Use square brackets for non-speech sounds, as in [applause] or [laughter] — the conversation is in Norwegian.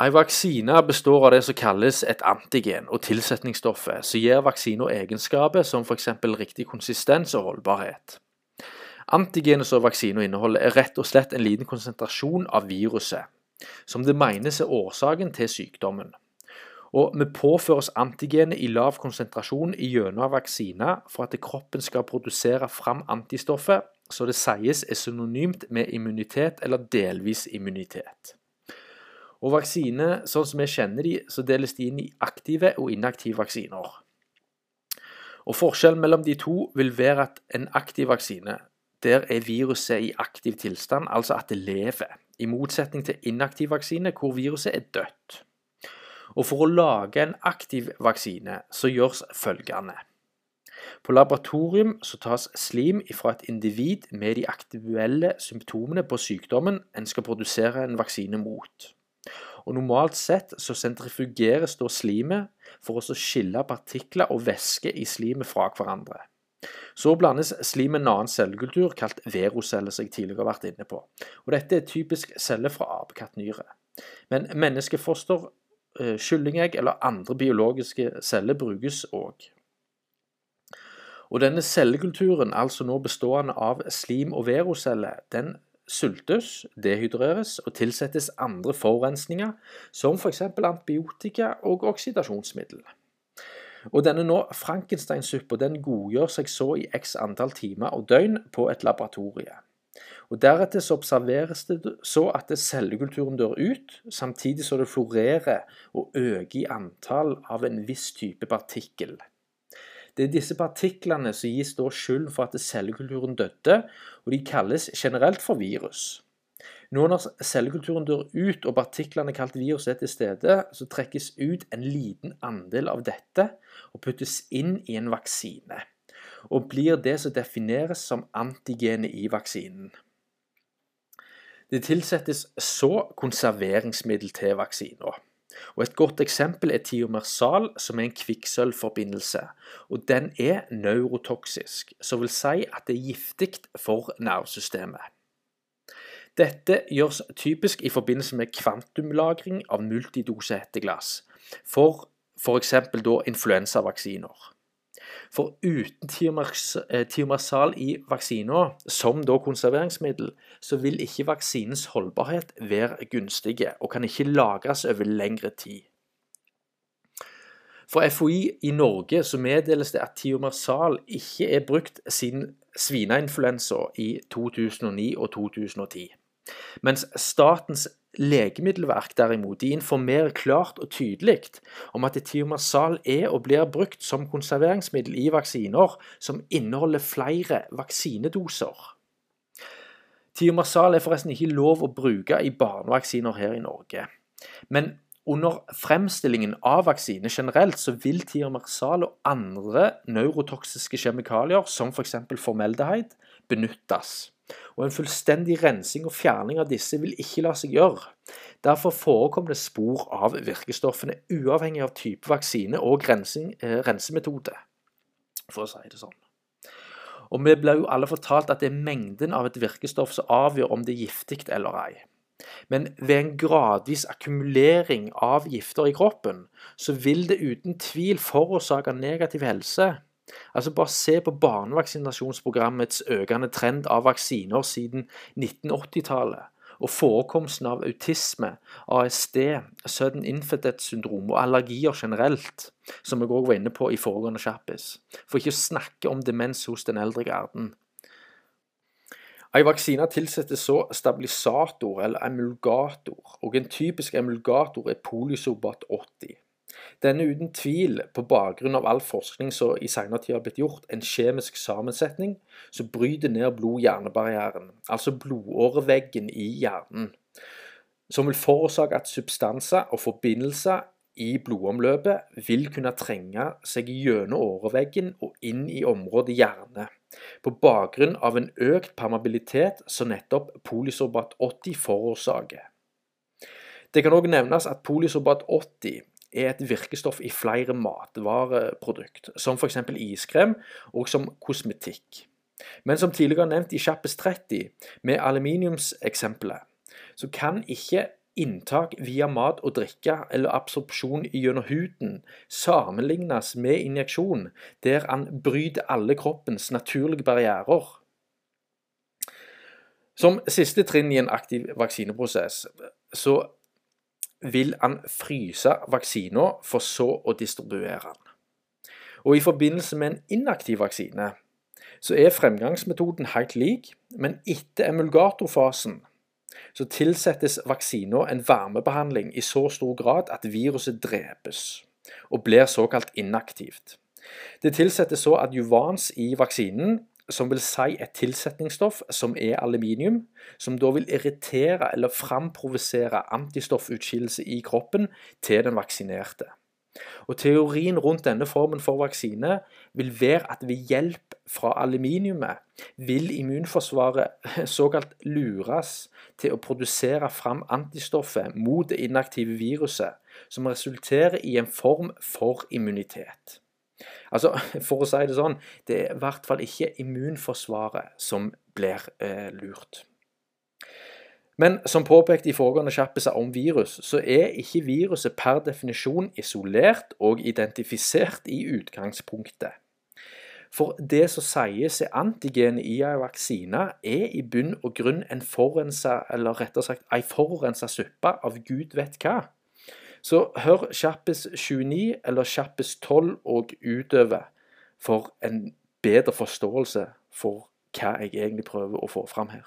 En vaksine består av det som kalles et antigen og tilsetningsstoffet, som gir vaksina egenskaper som f.eks. riktig konsistens og holdbarhet. Antigenet som vaksina inneholder, er rett og slett en liten konsentrasjon av viruset, som det menes er årsaken til sykdommen. Og Vi påføres antigenet i lav konsentrasjon gjennom vaksine for at kroppen skal produsere fram antistoffet, så det sies er synonymt med immunitet eller delvis immunitet. Og Vaksine, sånn som vi kjenner de, så deles de inn i aktive og inaktive vaksiner. Og Forskjellen mellom de to vil være at en aktiv vaksine, der er viruset i aktiv tilstand, altså at det lever. I motsetning til inaktiv vaksine, hvor viruset er dødt. Og For å lage en aktiv vaksine så gjøres følgende. På laboratorium så tas slim fra et individ med de aktuelle symptomene på sykdommen en skal produsere en vaksine mot. Og Normalt sett så sentrifugeres da slimet for å skille partikler og væske i slimet fra hverandre. Så blandes slim med en annen cellekultur kalt veroceller, som jeg tidligere har vært inne på. Og Dette er typisk celler fra apekattnyre. Men menneskefoster, eh, kyllingegg eller andre biologiske celler brukes òg. Og Denne cellekulturen, altså nå bestående av slim og veroceller, den sultes, dehydreres og tilsettes andre forurensninger, som f.eks. For antibiotika og oksidasjonsmiddel. Og denne nå Frankenstein-suppa den godgjør seg så i x antall timer og døgn på et laboratorie. Og Deretter så observeres det så at cellekulturen dør ut, samtidig så det florerer og øker i antall av en viss type partikkel. Det er disse partiklene som gis da skyld for at cellekulturen døde, og de kalles generelt for virus. Nå når cellekulturen dør ut og partiklene kalt virus er til stede, så trekkes ut en liten andel av dette og puttes inn i en vaksine. Og blir det som defineres som antigenet i vaksinen. Det tilsettes så konserveringsmiddel til vaksina. Og Et godt eksempel er tiomersal, som er en kvikksølvforbindelse. og Den er neurotoksisk, som vil si at det er giftig for nervesystemet. Dette gjøres typisk i forbindelse med kvantumlagring av multidose hetteglass for f.eks. influensavaksiner. For uten tiomersal eh, i vaksina, som da konserveringsmiddel, så vil ikke vaksinens holdbarhet være gunstige og kan ikke lagres over lengre tid. For FHI i Norge så meddeles det at tiomersal ikke er brukt siden svineinfluensa i 2009 og 2010. Mens Statens legemiddelverk derimot de informerer klart og tydelig om at tiomersal er og blir brukt som konserveringsmiddel i vaksiner som inneholder flere vaksinedoser. Tiomersal er forresten ikke lov å bruke i barnevaksiner her i Norge. Men under fremstillingen av vaksine generelt så vil tiomersal og andre neurotoksiske kjemikalier, som f.eks. For formeldeheid, benyttes og en fullstendig rensing og fjerning av disse vil ikke la seg gjøre. Derfor forekommer det spor av virkestoffene uavhengig av type vaksine og rensing, eh, rensemetode, for å si det sånn. Og Vi ble jo alle fortalt at det er mengden av et virkestoff som avgjør om det er giftig eller ei. Men ved en gradvis akkumulering av gifter i kroppen, så vil det uten tvil forårsake negativ helse Altså Bare se på barnevaksinasjonsprogrammets økende trend av vaksiner siden 1980-tallet, og forekomsten av autisme, ASD, sudden infident syndrom og allergier generelt, som jeg òg var inne på i foregående sjappis. for ikke å snakke om demens hos den eldre garden. En vaksine tilsetter så stabilisator eller emulgator, og en typisk emulgator er polysobat 80. Den er uten tvil, på bakgrunn av all forskning som i senere tid har blitt gjort, en kjemisk sammensetning som bryter ned blod-hjernebarrieren, altså blodåreveggen i hjernen, som vil forårsake at substanser og forbindelser i blodomløpet vil kunne trenge seg gjennom åreveggen og inn i området hjerne, på bakgrunn av en økt permabilitet som nettopp polysorbat 80 forårsaker. Det kan òg nevnes at polysorbat 80 er et virkestoff i flere matvareprodukt, som f.eks. iskrem og som kosmetikk. Men som tidligere nevnt i Kjappes 30, med aluminiumseksempelet, så kan ikke inntak via mat og drikke eller absorpsjon gjennom huden sammenlignes med injeksjon, der han bryter alle kroppens naturlige barrierer. Som siste trinn i en aktiv vaksineprosess så vil han fryse vaksina for så å distribuere den. Og I forbindelse med en inaktiv vaksine så er fremgangsmetoden helt lik, men etter emulgatorfasen så tilsettes vaksina en varmebehandling i så stor grad at viruset drepes og blir såkalt inaktivt. Det tilsettes så adjuvans i vaksinen, som vil si et tilsetningsstoff som er aluminium, som da vil irritere eller framprovosere antistoffutskillelse i kroppen til den vaksinerte. Og Teorien rundt denne formen for vaksine vil være at ved hjelp fra aluminiumet vil immunforsvaret [laughs] såkalt lures til å produsere fram antistoffet mot det inaktive viruset, som resulterer i en form for immunitet. Altså, [laughs] For å si det sånn, det er i hvert fall ikke immunforsvaret som blir eh, lurt. Men som påpekt i foregående kjappiser om virus, så er ikke viruset per definisjon isolert og identifisert i utgangspunktet. For det som sies er antigenet i en vaksine, er i bunn og grunn en forurensa, forurensa suppe av gud vet hva. Så hør kjappis 29 eller kjappis 12 og utover for en bedre forståelse for hva jeg egentlig prøver å få fram her.